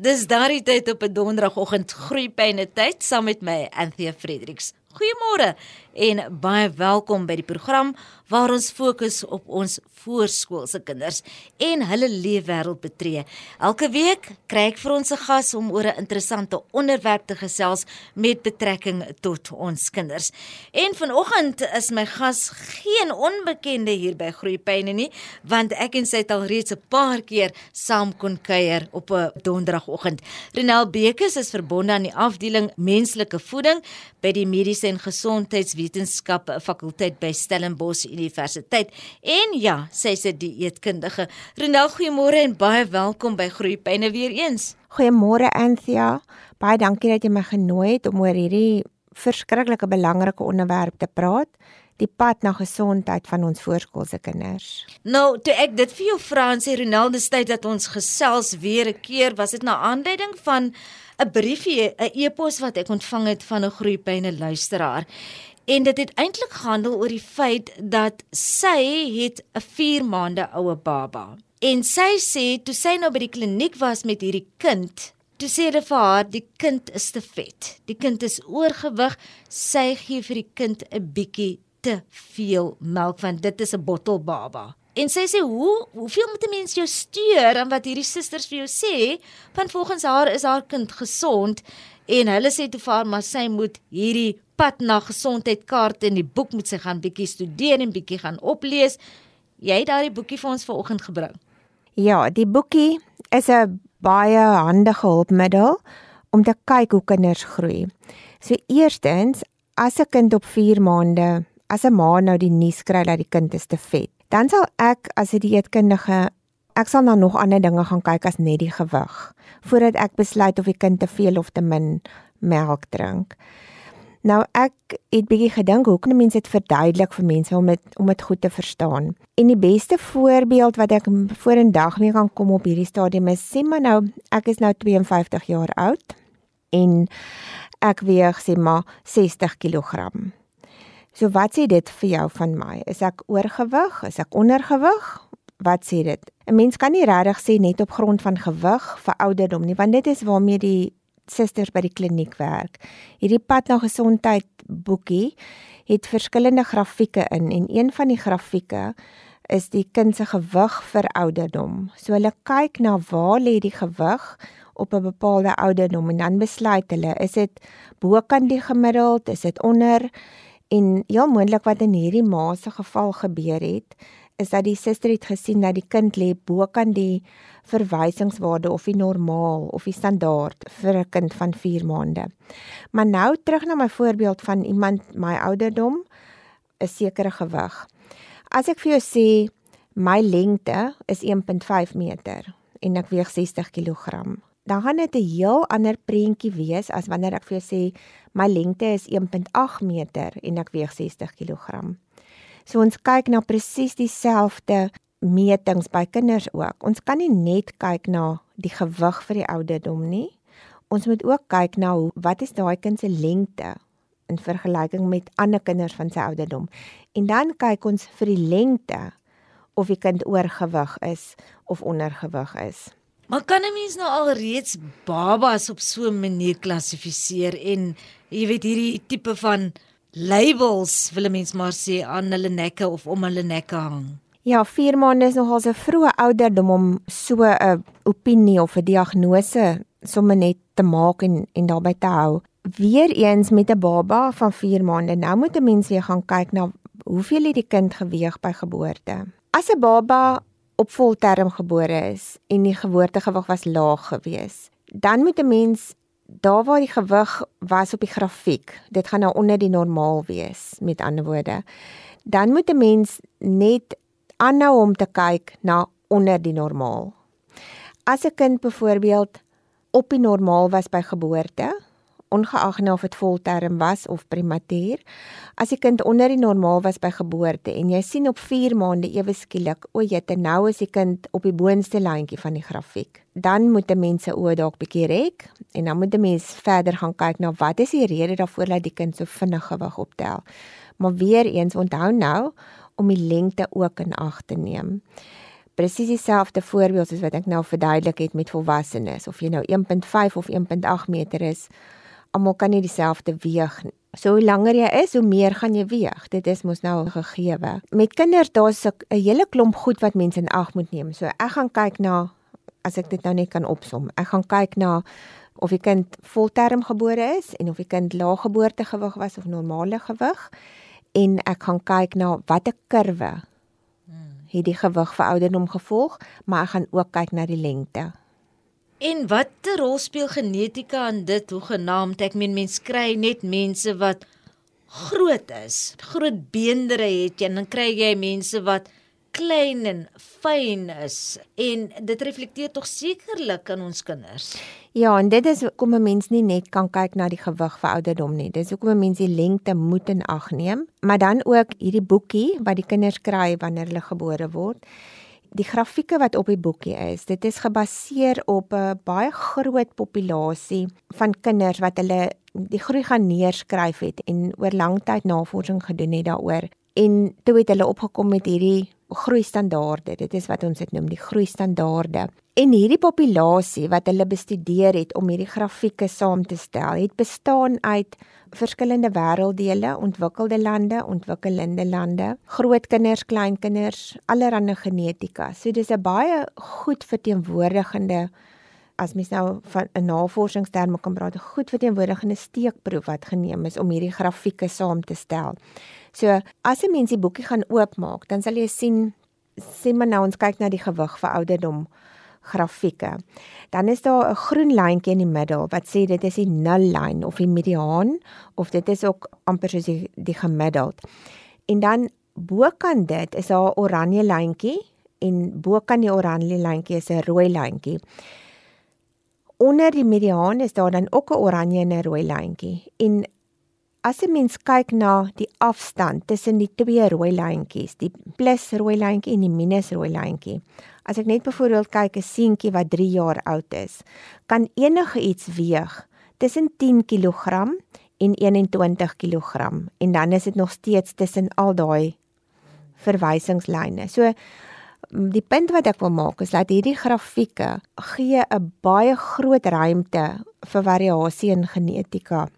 Dis daardie tyd op 'n donderdagoggend groeipyne tyd saam met my Anthea Fredericks. Goeiemôre en baie welkom by die program waar ons fokus op ons voorskoolse kinders en hulle leefwêreld betree. Elke week kry ek vir ons 'n gas om oor 'n interessante onderwerp te gesels met betrekking tot ons kinders. En vanoggend is my gas geen onbekende hier by Groepyne nie, want ek en sy het al reeds 'n paar keer saam kon kuier op 'n donderdagoggend. Renel Bekes is verbonde aan die afdeling menslike voeding by die Mediese en Gesondheidswetenskappe fakulteit by Stellenbosch Universiteit. En ja, sy is 'n dieetkundige. Renel, goeiemôre en baie welkom by Groepyne weer eens. Goeiemôre Anthea. Baie dankie dat jy my genooi het om oor hierdie verskriklike belangrike onderwerp te praat die pad na gesondheid van ons voorskoolse kinders. Nou, toe ek dit vir jou vra en sê Ronaldo sê dat ons gesels weer 'n keer, was dit na aanleiding van 'n briefie, 'n e-pos wat ek ontvang het van 'n groeipyne luisteraar. En dit het eintlik gehandel oor die feit dat sy het 'n 4 maande oue baba. En sy sê toe sy nou by die kliniek was met hierdie kind, toe sê hulle vir haar die kind is te vet. Die kind is oorgewig. Sy gee vir die kind 'n bietjie te veel melk want dit is 'n bottelbaba. En sy sê hoe hoeveel moet 'n mens jou steur aan wat hierdie susters vir jou sê? Want volgens haar is haar kind gesond en hulle sê toe vir haar maar sy moet hierdie pad na gesondheid kaart in die boek moet sy gaan bietjie studeer en bietjie gaan oplees. Jy het daardie boekie vir ons vanoggend gebring. Ja, die boekie is 'n baie handige hulpmiddel om te kyk hoe kinders groei. So eerstens, as 'n kind op 4 maande, as 'n ma nou die nuus kry dat die kind is te vet, dan sal ek as 'n dieetkundige ek sal na nog ander dinge gaan kyk as net die gewig voordat ek besluit of die kind te veel of te min melk drink. Nou ek het bietjie gedink hoe kan mense dit verduidelik vir mense om dit om dit goed te verstaan. En die beste voorbeeld wat ek vorendag mee kan kom op hierdie stadium is sê maar nou ek is nou 52 jaar oud en ek weeg sê maar 60 kg. So wat sê dit vir jou van my? Is ek oorgewig? Is ek ondergewig? Wat sê dit? 'n Mens kan nie regtig sê net op grond van gewig vir ouderdom nie, want dit is waarmee die susters by die kliniek werk. Hierdie pad na gesondheid boekie het verskillende grafieke in en een van die grafieke is die kind se gewig vir ouderdom. So hulle kyk na waar lê die gewig op 'n bepaalde ouderdom en dan besluit hulle is dit bokant die gemiddeld, is dit onder en heel moontlik wat in hierdie ma se geval gebeur het is dat die suster het gesien dat die kind lê bokant die verwysingswaarde of die normaal of die standaard vir 'n kind van 4 maande. Maar nou terug na my voorbeeld van iemand my ouderdom 'n sekere gewig. As ek vir jou sê my lengte is 1.5 meter en ek weeg 60 kg, dan gaan dit 'n heel ander prentjie wees as wanneer ek vir jou sê my lengte is 1.8 meter en ek weeg 60 kg. So ons kyk na presies dieselfde metings by kinders ook. Ons kan nie net kyk na die gewig vir die ouderdom nie. Ons moet ook kyk na hoe wat is daai kind se lengte in vergelyking met ander kinders van sy ouderdom. En dan kyk ons vir die lengte of die kind oorgewig is of ondergewig is. Maar kan 'n mens nou al reeds babas op so 'n manier klassifiseer en jy weet hierdie tipe van labels wil 'n mens maar sê aan hulle nekke of om hulle nekke hang? Ja, 4 maande is nogal 'n vroeë ouderdom om so 'n opinie of 'n diagnose sommer net te maak en en daarbey te hou. Weereens met 'n baba van 4 maande, nou moet 'n mens weer gaan kyk na hoeveel het die kind geweeg by geboorte. As 'n baba op volterm gebore is en die geboortegewig was laag gewees, dan moet 'n mens daar waar die gewig was op die grafiek, dit gaan nou onder die normaal wees, met ander woorde. Dan moet 'n mens net aanhou om te kyk na onder die normaal. As 'n kind byvoorbeeld op die normaal was by geboorte, ongeag nou of dit volterm was of prematuur, as die kind onder die normaal was by geboorte en jy sien op 4 maande ewe skielik, o jette, nou is die kind op die boonste lyntjie van die grafiek, dan moet 'n mens se oë dalk bietjie rek en dan moet 'n mens verder gaan kyk na wat is die rede daarvoor dat die kind so vinnig gewig optel. Maar weer eens onthou nou, om die lengte ook in ag te neem. presies dieselfde voorbeeld soos wat ek nou verduidelik het met volwassenes of jy nou 1.5 of 1.8 meter is. Almal kan nie dieselfde weeg nie. So hoe langer jy is, hoe meer gaan jy weeg. Dit is mos nou gegeewe. Met kinders daar's 'n hele klomp goed wat mense in ag moet neem. So ek gaan kyk na as ek dit nou net kan opsom. Ek gaan kyk na of die kind volterm gebore is en of die kind lae geboortegewig was of normale gewig en ek gaan kyk na watter kurwe het die gewig vir ouderdom gevolg, maar ek gaan ook kyk na die lengte. En watter rol speel genetika aan dit hoe genaamd? Ek meen mense kry net mense wat groot is, groot beendere het en dan kry jy mense wat klein en fyn is en dit reflekteer tog sekerlik in ons kinders. Ja, en dit is hoekom 'n mens nie net kan kyk na die gewig vir ouderdom nie. Dis hoekom 'n mens die lengte moet in ag neem, maar dan ook hierdie boekie wat die kinders kry wanneer hulle gebore word. Die grafieke wat op die boekie is, dit is gebaseer op 'n baie groot populasie van kinders wat hulle die groei gaan neerskryf het en oor lang tyd navorsing gedoen het daaroor. En toe het hulle opgekom met hierdie groeistandaarde. Dit is wat ons dit noem, die groeistandaarde. En hierdie populasie wat hulle bestudeer het om hierdie grafieke saam te stel, het bestaan uit verskillende wêrelddele, ontwikkelde lande, ontwikkelende lande, grootkinders, kleinkinders, allerlei genetika. So dis 'n baie goed verteenwoordigende as mens nou van 'n navorsingsterme kan praat, 'n goed verteenwoordigende steekproef wat geneem is om hierdie grafieke saam te stel. So, as 'n mens die boekie gaan oopmaak, dan sal jy sien sê maar nou ons kyk na die gewig vir ouderdom grafieke. Dan is daar 'n groen lyntjie in die middel wat sê dit is die nullyn of die mediaan of dit is ook amper soos die, die gemiddeld. En dan bokant dit is daar 'n oranje lyntjie en bokant die oranje lyntjie is 'n rooi lyntjie. Onder die mediaan is daar dan ook 'n oranje en 'n rooi lyntjie. En as 'n mens kyk na die afstand tussen die twee rooi lyntjies, die plus rooi lyntjie en die minus rooi lyntjie. As ek net byvoorbeeld kyk 'n seentjie wat 3 jaar oud is, kan enige iets weeg tussen 10 kg en 21 kg en dan is dit nog steeds tussen al daai verwysingslyne. So die punt wat ek wil maak is dat hierdie grafieke gee 'n baie groot ruimte vir variasie in genetika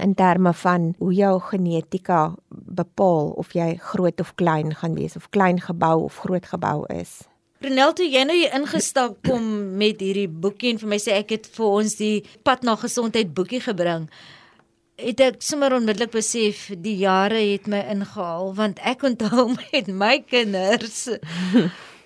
in terme van hoe jou genetika bepaal of jy groot of klein gaan wees of klein gebou of groot gebou is. Ronel, toe jy nou hier ingestap kom met hierdie boekie en vir my sê ek het vir ons die pad na gesondheid boekie gebring. Het ek sommer onmiddellik besef die jare het my ingehaal want ek onthou met my kinders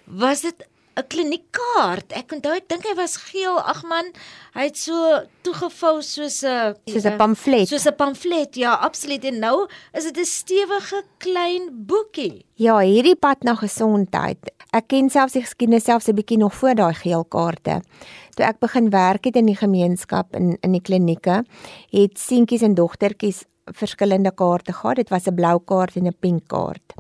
was dit 'n kliniekkaart. Ek onthou ek dink hy was geel. Ag man, hy het so toegevou soos 'n soos 'n pamflet. Soos 'n pamflet. Ja, absoluut. En nou is dit 'n stewige klein boekie. Ja, hierdie pad na gesondheid. Ek ken selfs die geskiedenis selfs 'n bietjie nog voor daai geel kaarte. Toe ek begin werk het in die gemeenskap in in die klinieke, het seentjies en dogtertjies verskillende kaarte gehad. Dit was 'n blou kaart en 'n pink kaart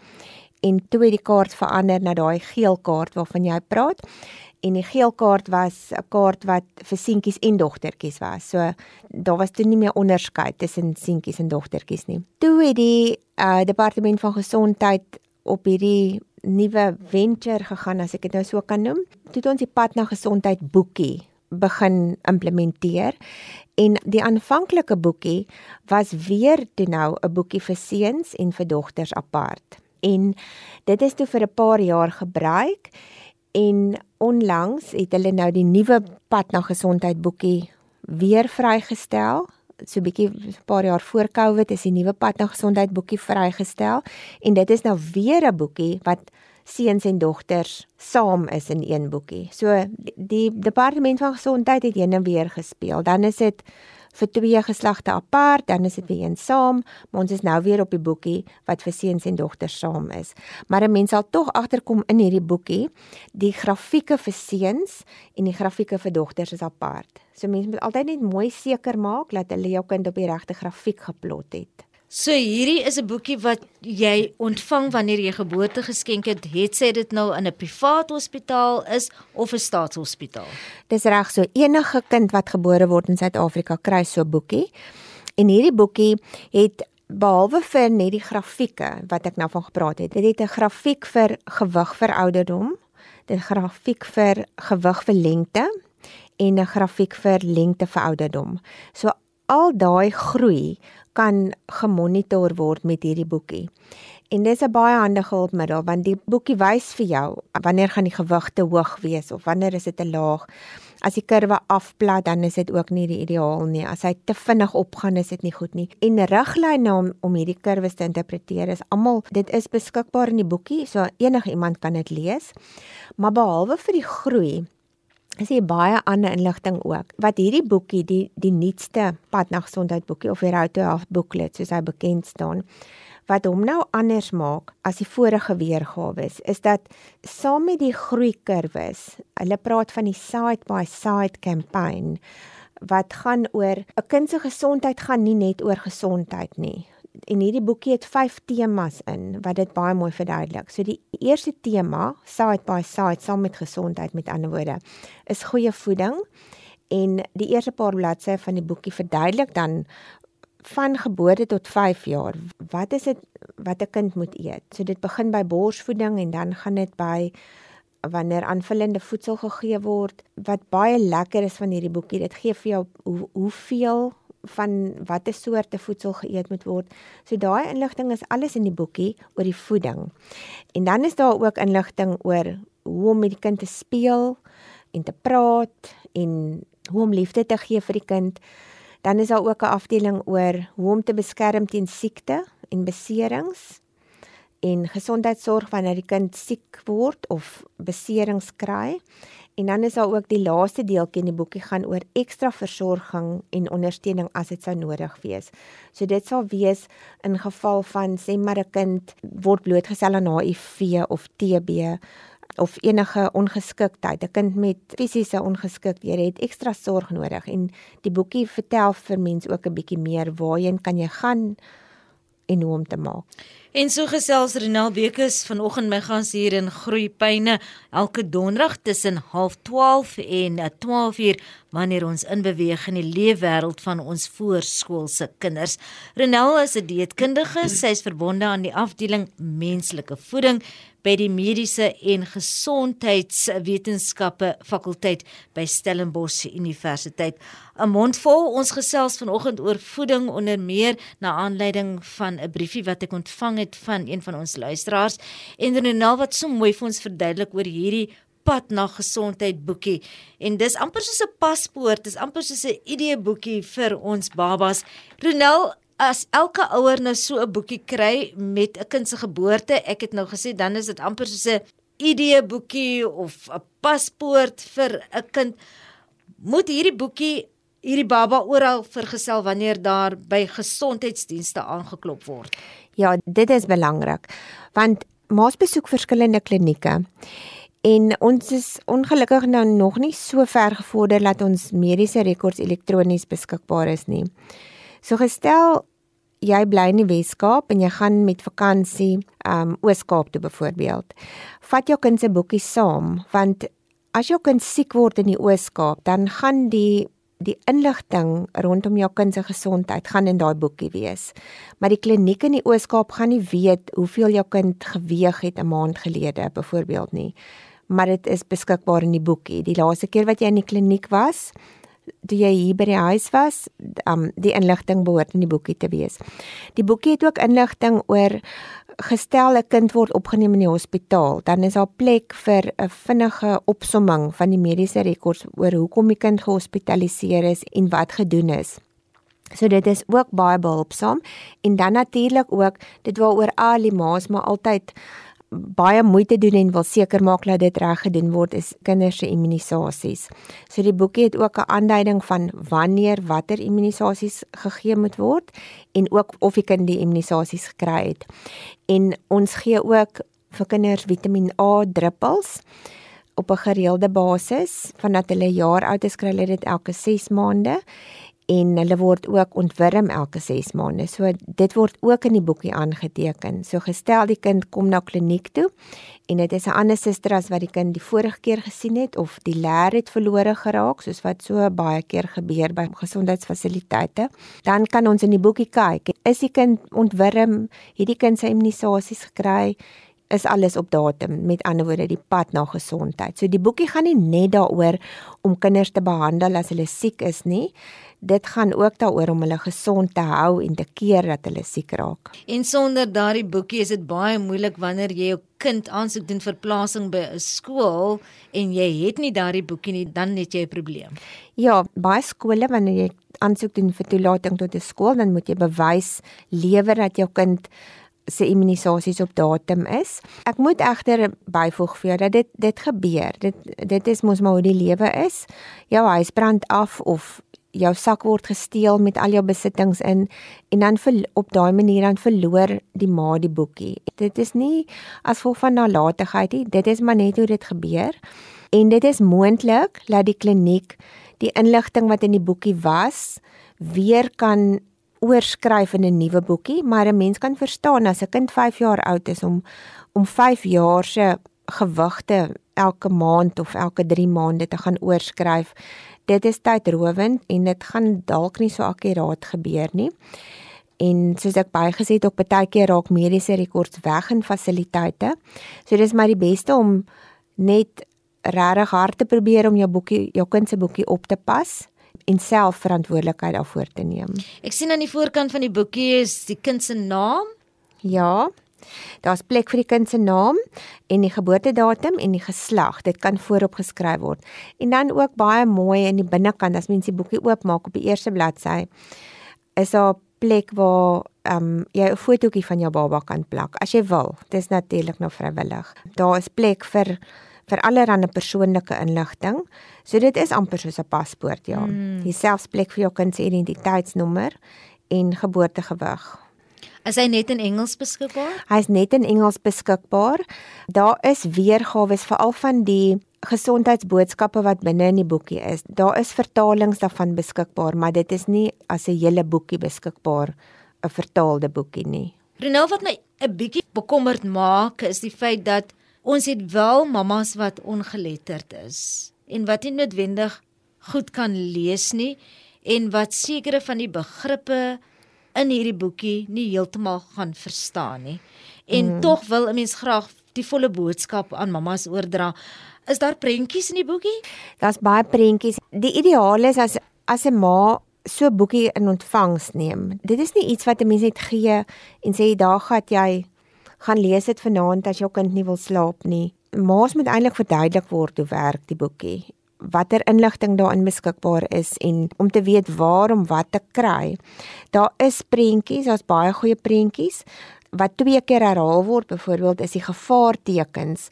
en toe het die kaart verander na daai geel kaart waarvan jy praat. En die geel kaart was 'n kaart wat vir seentjies en dogtertjies was. So daar was toe nie meer onderskeid tussen seentjies en dogtertjies nie. Toe het die uh, departement van gesondheid op hierdie nuwe venture gegaan as ek dit nou so kan noem. Toe het ons die pad na gesondheid boekie begin implementeer en die aanvanklike boekie was weer toe nou 'n boekie vir seuns en vir dogters apart en dit is toe vir 'n paar jaar gebruik en onlangs het hulle nou die nuwe pad na gesondheid boekie weer vrygestel so bietjie 'n paar jaar voor Covid is die nuwe pad na gesondheid boekie vrygestel en dit is nou weer 'n boekie wat seuns en dogters saam is in een boekie. So die departement van gesondheid het heen en weer gespeel. Dan is dit vir twee geslagte apart, dan is dit weer een saam, maar ons is nou weer op die boekie wat vir seuns en dogters saam is. Maar 'n mens sal tog agterkom in hierdie boekie, die grafieke vir seuns en die grafieke vir dogters is apart. So mense moet altyd net mooi seker maak dat hulle jou kind op die regte grafiek geplot het. So hierdie is 'n boekie wat jy ontvang wanneer jy geboorte geskenk het, het sy dit nou in 'n privaat hospitaal is of 'n staatshospitaal. Dis reg so enige kind wat gebore word in Suid-Afrika kry so 'n boekie. En hierdie boekie het behalwe vir net die grafieke wat ek nou van gepraat het, dit het 'n grafiek vir gewig vir ouderdom. 'n grafiek vir gewig vir lengte en 'n grafiek vir lengte vir ouderdom. So al daai groei kan gemonitor word met hierdie boekie. En dis 'n baie handige hulpmiddel want die boekie wys vir jou wanneer gaan die gewig te hoog wees of wanneer is dit te laag. As die kurwe afplat, dan is dit ook nie die ideaal nie. As hy te vinnig opgaan, is dit nie goed nie. En riglyne om om hierdie kurwes te interpreteer is almal dit is beskikbaar in die boekie, so enige iemand kan dit lees. Maar behalwe vir die groei is hier baie ander inligting ook. Wat hierdie boekie die die nuutste pad na gesondheid boekie of die Road to Health booklet soos hy bekend staan wat hom nou anders maak as die vorige weergawe is, is dat saam met die groeikurwes, hulle praat van die side by side campaign wat gaan oor 'n kind se gesondheid gaan nie net oor gesondheid nie. En hierdie boekie het 5 temas in wat dit baie mooi verduidelik. So die eerste tema, side by side saam met gesondheid met ander woorde, is goeie voeding. En die eerste paar bladsye van die boekie verduidelik dan van geboorte tot 5 jaar. Wat is dit wat 'n kind moet eet? So dit begin by borsvoeding en dan gaan dit by wanneer aanvullende voedsel gegee word. Wat baie lekker is van hierdie boekie, dit gee vir jou hoe hoeveel van watter soorte voedsel geëet moet word. So daai inligting is alles in die boekie oor die voeding. En dan is daar ook inligting oor hoe om met die kind te speel en te praat en hoe om liefde te gee vir die kind. Dan is daar ook 'n afdeling oor hoe om te beskerm teen siekte en beserings en gesondheidsorg wanneer die kind siek word of beserings kry. En dan is daar ook die laaste deeltjie in die boekie gaan oor ekstra versorging en ondersteuning as dit sou nodig wees. So dit sal wees in geval van sê maar 'n kind word blootgestel aan HIV of TB of enige ongeskiktheid, 'n kind met fisiese ongeskiktheid het ekstra sorg nodig en die boekie vertel vir mense ook 'n bietjie meer waarheen kan jy gaan en hoe om te maak. En so gesels Renel Bekes vanoggend my gas hier in Groeipyne elke donderdag tussen 0.30 en 12:00 wanneer ons inbeweeg in die leefwêreld van ons voorskoolse kinders. Renel is 'n dieetkundige, sy is verbonde aan die afdeling menslike voeding by die mediese en gesondheidswetenskappe fakulteit by Stellenbosch Universiteit. 'n Mondvol ons gesels vanoggend oor voeding onder meer na aanleiding van 'n briefie wat ek ontvang het van een van ons luisteraars en Renel wat so mooi vir ons verduidelik oor hierdie pad na gesondheid boekie en dis amper soos 'n paspoort, dis amper soos 'n idee boekie vir ons babas. Renel, as elke ouer nou so 'n boekie kry met 'n kind se geboorte, ek het nou gesê dan is dit amper soos 'n idee boekie of 'n paspoort vir 'n kind. Moet hierdie boekie hierdie baba oral vergesel wanneer daar by gesondheidsdienste aangeklop word? Ja, dit is belangrik want maas besoek verskillende klinieke. En ons is ongelukkig nou nog nie so ver gevorder dat ons mediese rekords elektronies beskikbaar is nie. So gestel jy bly in die Wes-Kaap en jy gaan met vakansie um Oos-Kaap toe byvoorbeeld. Vat jou kind se boekie saam want as jou kind siek word in die Oos-Kaap, dan gaan die die inligting rondom jou kind se gesondheid gaan in daai boekie wees. Maar die kliniek in die Oos-Kaap gaan nie weet hoeveel jou kind geweeg het 'n maand gelede byvoorbeeld nie. Maar dit is beskikbaar in die boekie. Die laaste keer wat jy in die kliniek was, toe jy hier by die huis was, um die inligting behoort in die boekie te wees. Die boekie het ook inligting oor gestel 'n kind word opgeneem in die hospitaal, dan is daar plek vir 'n vinnige opsomming van die mediese rekords oor hoekom die kind gehospitaliseer is en wat gedoen is. So dit is ook baie behulpsaam en dan natuurlik ook dit waaroor al die ma's maar altyd baie moeite doen en wil seker maak dat dit reg gedoen word is kinders se immunisasies. So die boekie het ook 'n aanduiding van wanneer watter immunisasies gegee moet word en ook of die kind die immunisasies gekry het. En ons gee ook vir kinders Vitamiin A druppels op 'n gereelde basis vandat hulle jaar oud is kry hulle dit elke 6 maande en hulle word ook ontwurm elke 6 maande. So dit word ook in die boekie aangeteken. So gestel die kind kom na kliniek toe en dit is 'n ander suster as wat die kind die vorige keer gesien het of die leer het verlore geraak soos wat so baie keer gebeur by gesondheidsfasiliteite, dan kan ons in die boekie kyk. Is die kind ontwurm? Het die kind sy immunisasies gekry? Is alles op datum, met ander woorde die pad na gesondheid. So die boekie gaan nie net daaroor om kinders te behandel as hulle siek is nie. Dit gaan ook daaroor om hulle gesond te hou en te keer dat hulle siek raak. En sonder daardie boekie is dit baie moeilik wanneer jy jou kind aansoek doen vir plasing by 'n skool en jy het nie daardie boekie nie, dan het jy 'n probleem. Ja, baie skole wanneer jy aansoek doen vir toelating tot 'n skool, dan moet jy bewys lewer dat jou kind se immunisasies op datum is. Ek moet egter byvoeg vir jou dat dit dit gebeur. Dit dit is mos maar hoe die lewe is. Jou huis brand af of jou sak word gesteel met al jou besittings in en dan vir, op daai manier dan verloor die ma die boekie. Dit is nie as gevolg van nalatigheid nie, dit is maar net hoe dit gebeur. En dit is moontlik dat die kliniek die inligting wat in die boekie was weer kan oorskryf in 'n nuwe boekie, maar 'n mens kan verstaan as 'n kind 5 jaar oud is om om 5 jaar se gewigte elke maand of elke 3 maande te gaan oorskryf. Dit is tydrowend en dit gaan dalk nie so akkuraat gebeur nie. En soos ek baie gesê het, op baie keer raak mediese rekords weg in fasiliteite. So dis maar die beste om net regtig hard te probeer om jou boekie, jou kind se boekie op te pas en self verantwoordelikheid daarvoor te neem. Ek sien aan die voorkant van die boekie is die kind se naam. Ja. Daar's plek vir die kind se naam en die geboortedatum en die geslag. Dit kan voorop geskryf word. En dan ook baie mooi in die binnekant as mens die boekie oopmaak op die eerste bladsy is daar plek waar ehm um, jy 'n fotootjie van jou baba kan plak as jy wil. Dit is natuurlik nou vrywillig. Daar is plek vir vir allerlei persoonlike inligting. So dit is amper soos 'n paspoort, ja. Mm. Jy selfs plek vir jou kind se identiteitsnommer en geboortegewig. Is hy net in Engels beskikbaar? Hy is net in Engels beskikbaar. Daar is weergawe veral van die gesondheidsboodskappe wat binne in die boekie is. Daar is vertalings daarvan beskikbaar, maar dit is nie as 'n hele boekie beskikbaar 'n vertaalde boekie nie. Renel wat my 'n bietjie bekommerd maak is die feit dat ons het wel mammas wat ongeletterd is en wat nie noodwendig goed kan lees nie en wat sekere van die begrippe in hierdie boekie nie heeltemal gaan verstaan nie. En mm. tog wil 'n mens graag die volle boodskap aan mammas oordra. Is daar prentjies in die boekie? Daar's baie prentjies. Die ideaal is as as 'n ma so boekie in ontvangs neem. Dit is nie iets wat 'n mens net gee en sê daar gaan jy gaan lees dit vanaand as jou kind nie wil slaap nie. Maas moet eintlik verduidelik word hoe werk die boekie. Watter inligting daarin beskikbaar is en om te weet waar om wat te kry. Daar is prentjies, daar's baie goeie prentjies wat twee keer herhaal word byvoorbeeld is die gevaartekens.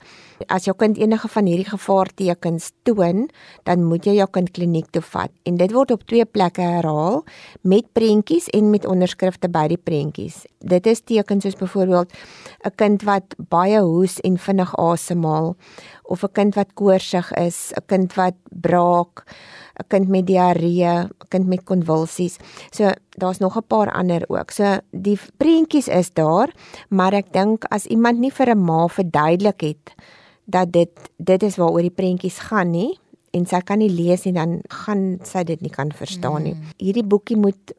As jou kind enige van hierdie gevaartekens toon, dan moet jy jou kind kliniek toe vat. En dit word op twee plekke herhaal met prentjies en met onderskrifte by die prentjies. Dit is tekens soos byvoorbeeld 'n kind wat baie hoes en vinnig asemhaal of 'n kind wat koorsig is, 'n kind wat braak 'n kind met diarree, 'n kind met konvulsies. So daar's nog 'n paar ander ook. So die prentjies is daar, maar ek dink as iemand nie vir 'n ma verduidelik het dat dit dit is waaroor die prentjies gaan nie en sy kan nie lees nie dan gaan sy dit nie kan verstaan nie. Mm. Hierdie boekie moet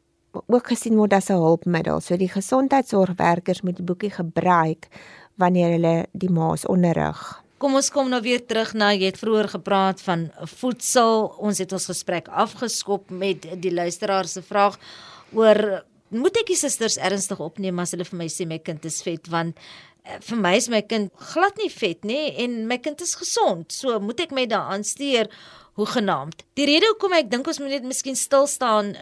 ook gesien word as 'n hulpmiddel. So die gesondheidsorgwerkers moet die boekie gebruik wanneer hulle die ma's onderrig. Kom ons kom nou weer terug na jy het vroeër gepraat van voedsel. Ons het ons gesprek afgeskop met die luisteraar se vraag oor moet ek die susters ernstig opneem as hulle vir my sê my kind is vet want eh, vir my is my kind glad nie vet nê en my kind is gesond. So moet ek my daaraan steur hoe genaamd. Die rede hoekom ek dink ons moet net miskien stil staan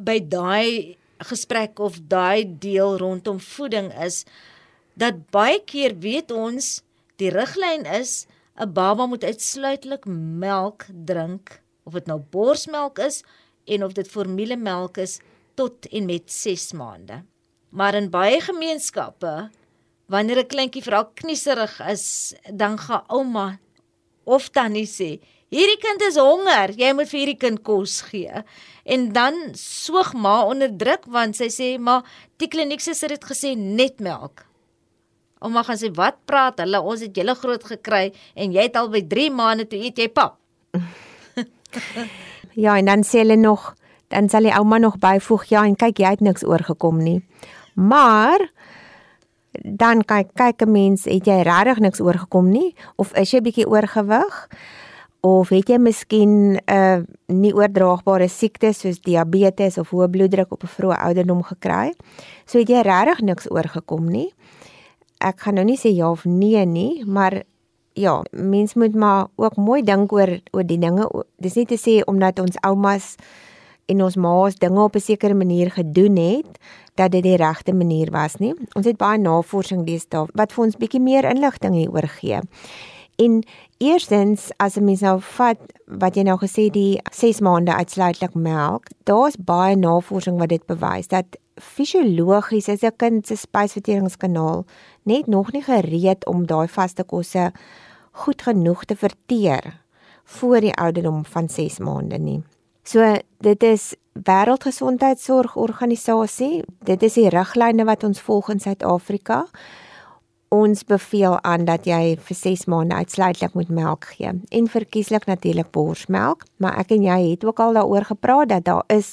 by daai gesprek of daai deel rondom voeding is dat baie keer weet ons Die riglyn is 'n baba moet uitsluitlik melk drink of dit nou borsmelk is en of dit formulemelk is tot en met 6 maande. Maar in baie gemeenskappe wanneer 'n kleintjie vir al knieserig is, dan gaan ouma of tannie sê, hierdie kind is honger, jy moet vir hierdie kind kos gee. En dan soog ma onder druk want sy sê, "Maar die klinieksuster het gesê net melk." Ouma gaan sê, "Wat praat hulle? Ons het julle groot gekry en jy het al by 3 maande toe eet jy pap." ja, en dan sê hulle nog, dan sal die ouma nog byvoeg, "Ja, en kyk, jy het niks oorgekom nie." Maar dan kyk kyk 'n mens, het jy regtig niks oorgekom nie of is jy bietjie oorgewig? Of het jy miskien 'n uh, nie oordraagbare siekte soos diabetes of hoë bloeddruk op 'n vroeë ouderdom gekry? So het jy regtig niks oorgekom nie. Ek gaan nou nie sê ja of nee nie, maar ja, mens moet maar ook mooi dink oor oor die dinge. Dis nie te sê omdat ons oumas en ons ma's dinge op 'n sekere manier gedoen het dat dit die regte manier was nie. Ons het baie navorsing deesdae wat vir ons bietjie meer inligting hieroor gee. En eerstens as 'n mens nou vat wat jy nou gesê die 6 maande uitsluitlik melk, daar's baie navorsing wat dit bewys dat fisiologies is 'n kind se spysverteringskanaal net nog nie gereed om daai vaste kosse goed genoeg te verteer voor die ouderdom van 6 maande nie. So dit is Wêreldgesondheidsorgorganisasie, dit is die riglyne wat ons volg in Suid-Afrika. Ons beveel aan dat jy vir 6 maande uitsluitlik moet melk gee en verkieslik natuurlik borsmelk, maar ek en jy het ook al daaroor gepraat dat daar is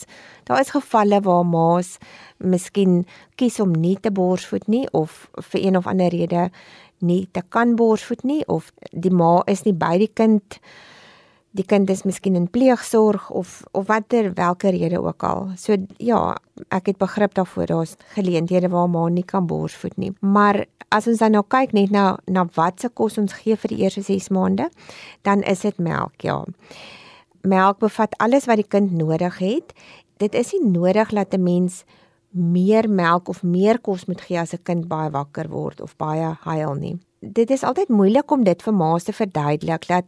daar is gevalle waar ma's miskien kies om nie te borsvoed nie of vir een of ander rede nie te kan borsvoed nie of die ma is nie by die kind die kind is miskien in pleegsorg of of watter watter rede ook al. So ja, ek het begrip daarvoor daar's geleenthede waar ma nie kan borsvoed nie. Maar as ons dan nou kyk net na na wat se kos ons gee vir die eerste 6 maande, dan is dit melk, ja. Melk bevat alles wat die kind nodig het. Dit is nie nodig dat 'n mens meer melk of meer kos moet gee as 'n kind baie wakker word of baie huil nie. Dit is altyd moeilik om dit vir ma's te verduidelik dat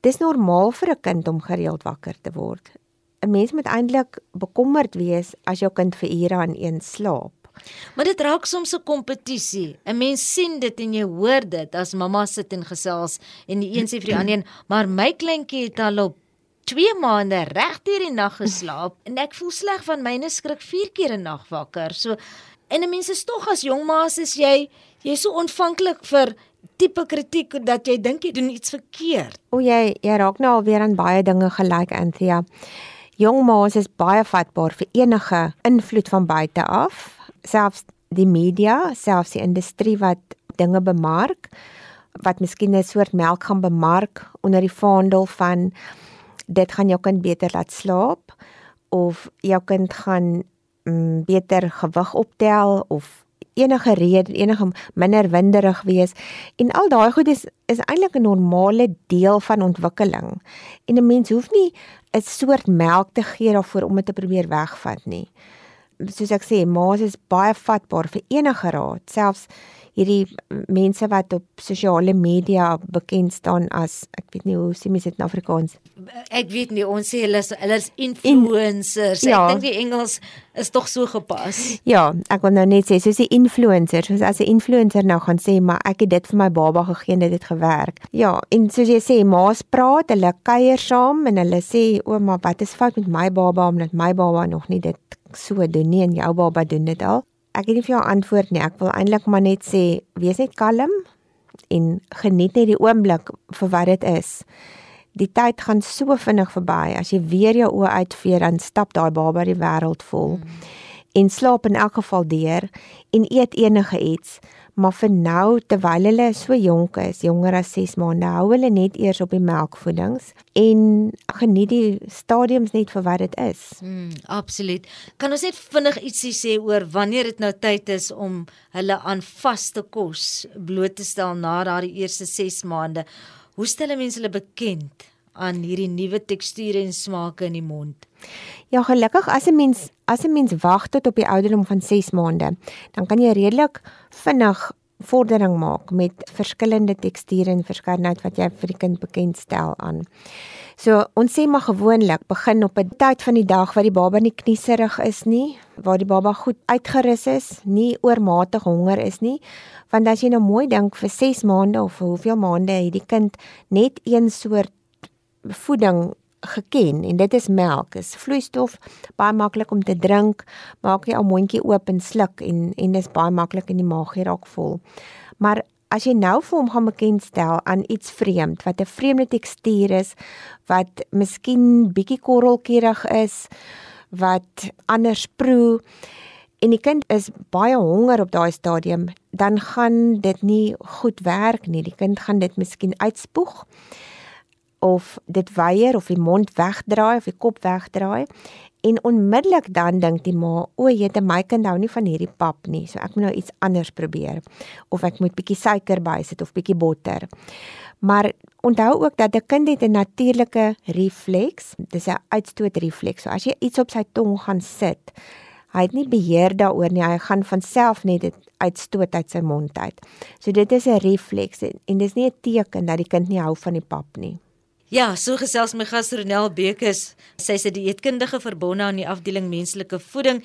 dis normaal vir 'n kind om gereeld wakker te word. 'n Mens moet eintlik bekommerd wees as jou kind vir ure aan een slaap. Maar dit raak soms 'n kompetisie. 'n Mens sien dit en jy hoor dit as mamma sit en gesels en die een sê vir die ander een, "Maar my kleintjie het al op 2 maande reg deur die nag geslaap en ek voel sleg van myne skrik 4 keer 'n nag wakker. So en 'n mens is tog as jong ma's is jy jy so ontvanklik vir tipe kritiek dat jy dink jy doen iets verkeerd. O jy jy raak nou alweer aan baie dinge gelyk Anthea. Jong ma's is baie vatbaar vir enige invloed van buite af, selfs die media, selfs die industrie wat dinge bemark wat miskien 'n soort melk gaan bemark onder die vaandel van dit gaan jou kind beter laat slaap of jou kind gaan mm, beter gewig optel of enige rede enige minder winderig wees. En al daai goed is is eintlik 'n normale deel van ontwikkeling. En 'n mens hoef nie 'n soort melk te gee daarvoor om dit te probeer wegvat nie soos ek sê ma's is baie vatbaar vir enige raad selfs hierdie mense wat op sosiale media bekend staan as ek weet nie hoe sê mense dit in Afrikaans. Ek weet nie ons sê hulle is hulle is influencers. In, ja. Ek dink die Engels is tog so gepas. Ja, ek wil nou net sê soos die influencers, soos as 'n influencer nou gaan sê maar ek het dit vir my baba gegee en dit het gewerk. Ja, en soos jy sê ma's praat, hulle kuier saam en hulle sê ouma, wat is fout met my baba omdat my baba nog nie dit so doen nie en jou baba doen dit al ek het nie vir jou antwoord nie. Ek wil eintlik maar net sê, wees net kalm en geniet net die oomblik vir wat dit is. Die tyd gaan so vinnig verby. As jy weer jou oë uitvee, dan stap daai baba die wêreld vol. Mm. En slaap in elk geval deur en eet enige iets maar vir nou terwyl hulle so jonk is, jonger as 6 maande, hou hulle net eers op die melkvoedings en geniet die stadiums net vir wat dit is. Mm, absoluut. Kan ons net vinnig ietsie sê oor wanneer dit nou tyd is om hulle aan vaste kos bloot te stel na daardie eerste 6 maande? Hoe stel mense hulle bekend aan hierdie nuwe teksture en smake in die mond? Ja, gelukkig as 'n mens as 'n mens wag tot op die ouderdom van 6 maande, dan kan jy redelik vinnig vordering maak met verskillende teksture en verskeidenheid wat jy vir die kind bekendstel aan. So ons sê maar gewoonlik begin op 'n tyd van die dag wat die baba nie knieserig is nie, waar die baba goed uitgerus is, nie oormatig honger is nie, want as jy nou mooi dink vir 6 maande of hoeveel maande het die kind net een soort voeding geken en dit is melk. Is vloeistof baie maklik om te drink. Maak jy 'n mondjie oop en sluk en en dis baie maklik in die maag raak vol. Maar as jy nou vir hom gaan bekendstel aan iets vreemd wat 'n vreemde tekstuur is, wat miskien bietjie korrelkierig is, wat anders proe en die kind is baie honger op daai stadium, dan gaan dit nie goed werk nie. Die kind gaan dit miskien uitspoeg of dit weier of die mond wegdraai of die kop wegdraai en onmiddellik dan dink die ma, o, jette my kind hou nie van hierdie pap nie, so ek moet nou iets anders probeer of ek moet bietjie suiker bysit of bietjie botter. Maar onthou ook dat 'n kind het 'n natuurlike refleks, dis 'n uitstootrefleks. So as jy iets op sy tong gaan sit, hy het nie beheer daaroor nie, hy gaan van self net dit uitstoot uit sy mond uit. So dit is 'n refleks en, en dis nie 'n teken dat die kind nie hou van die pap nie. Ja, so gesels my gas Ronel Bekes. Sy is 'n dieetkundige verbonde aan die afdeling menslike voeding,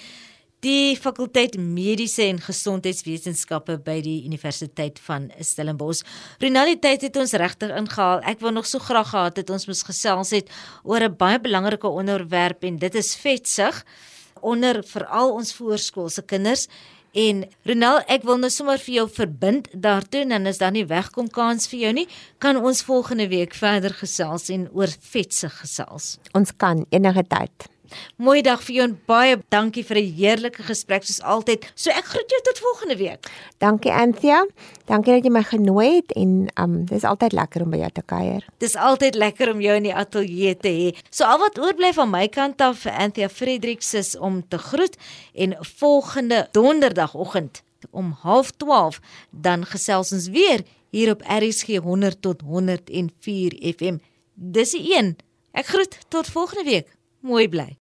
die fakulteit mediese en gesondheidswetenskappe by die Universiteit van Stellenbosch. Tyd het ons regtig ingehaal. Ek wou nog so graag gehad het ons moes gesels het oor 'n baie belangrike onderwerp en dit is vetsug onder veral ons voorskoolse kinders En Ronel, ek wil nou sommer vir jou verbind daartoe en dan is daar nie wegkom kans vir jou nie. Kan ons volgende week verder gesels en oor vetse gesels? Ons kan enige tyd. Mooi dag vir jou en baie dankie vir 'n heerlike gesprek soos altyd. So ek groet jou tot volgende week. Dankie Anthea. Dankie dat jy my genooi het en um dis altyd lekker om by jou te kuier. Dis altyd lekker om jou in die ateljee te hê. So al wat oorbly van my kant af vir Anthea Fredericks is om te groet en volgende donderdagoggend om 12:30 dan gesels ons weer hier op RSG 100 tot 104 FM. Dis die een. Ek groet tot volgende week. Mooi bly.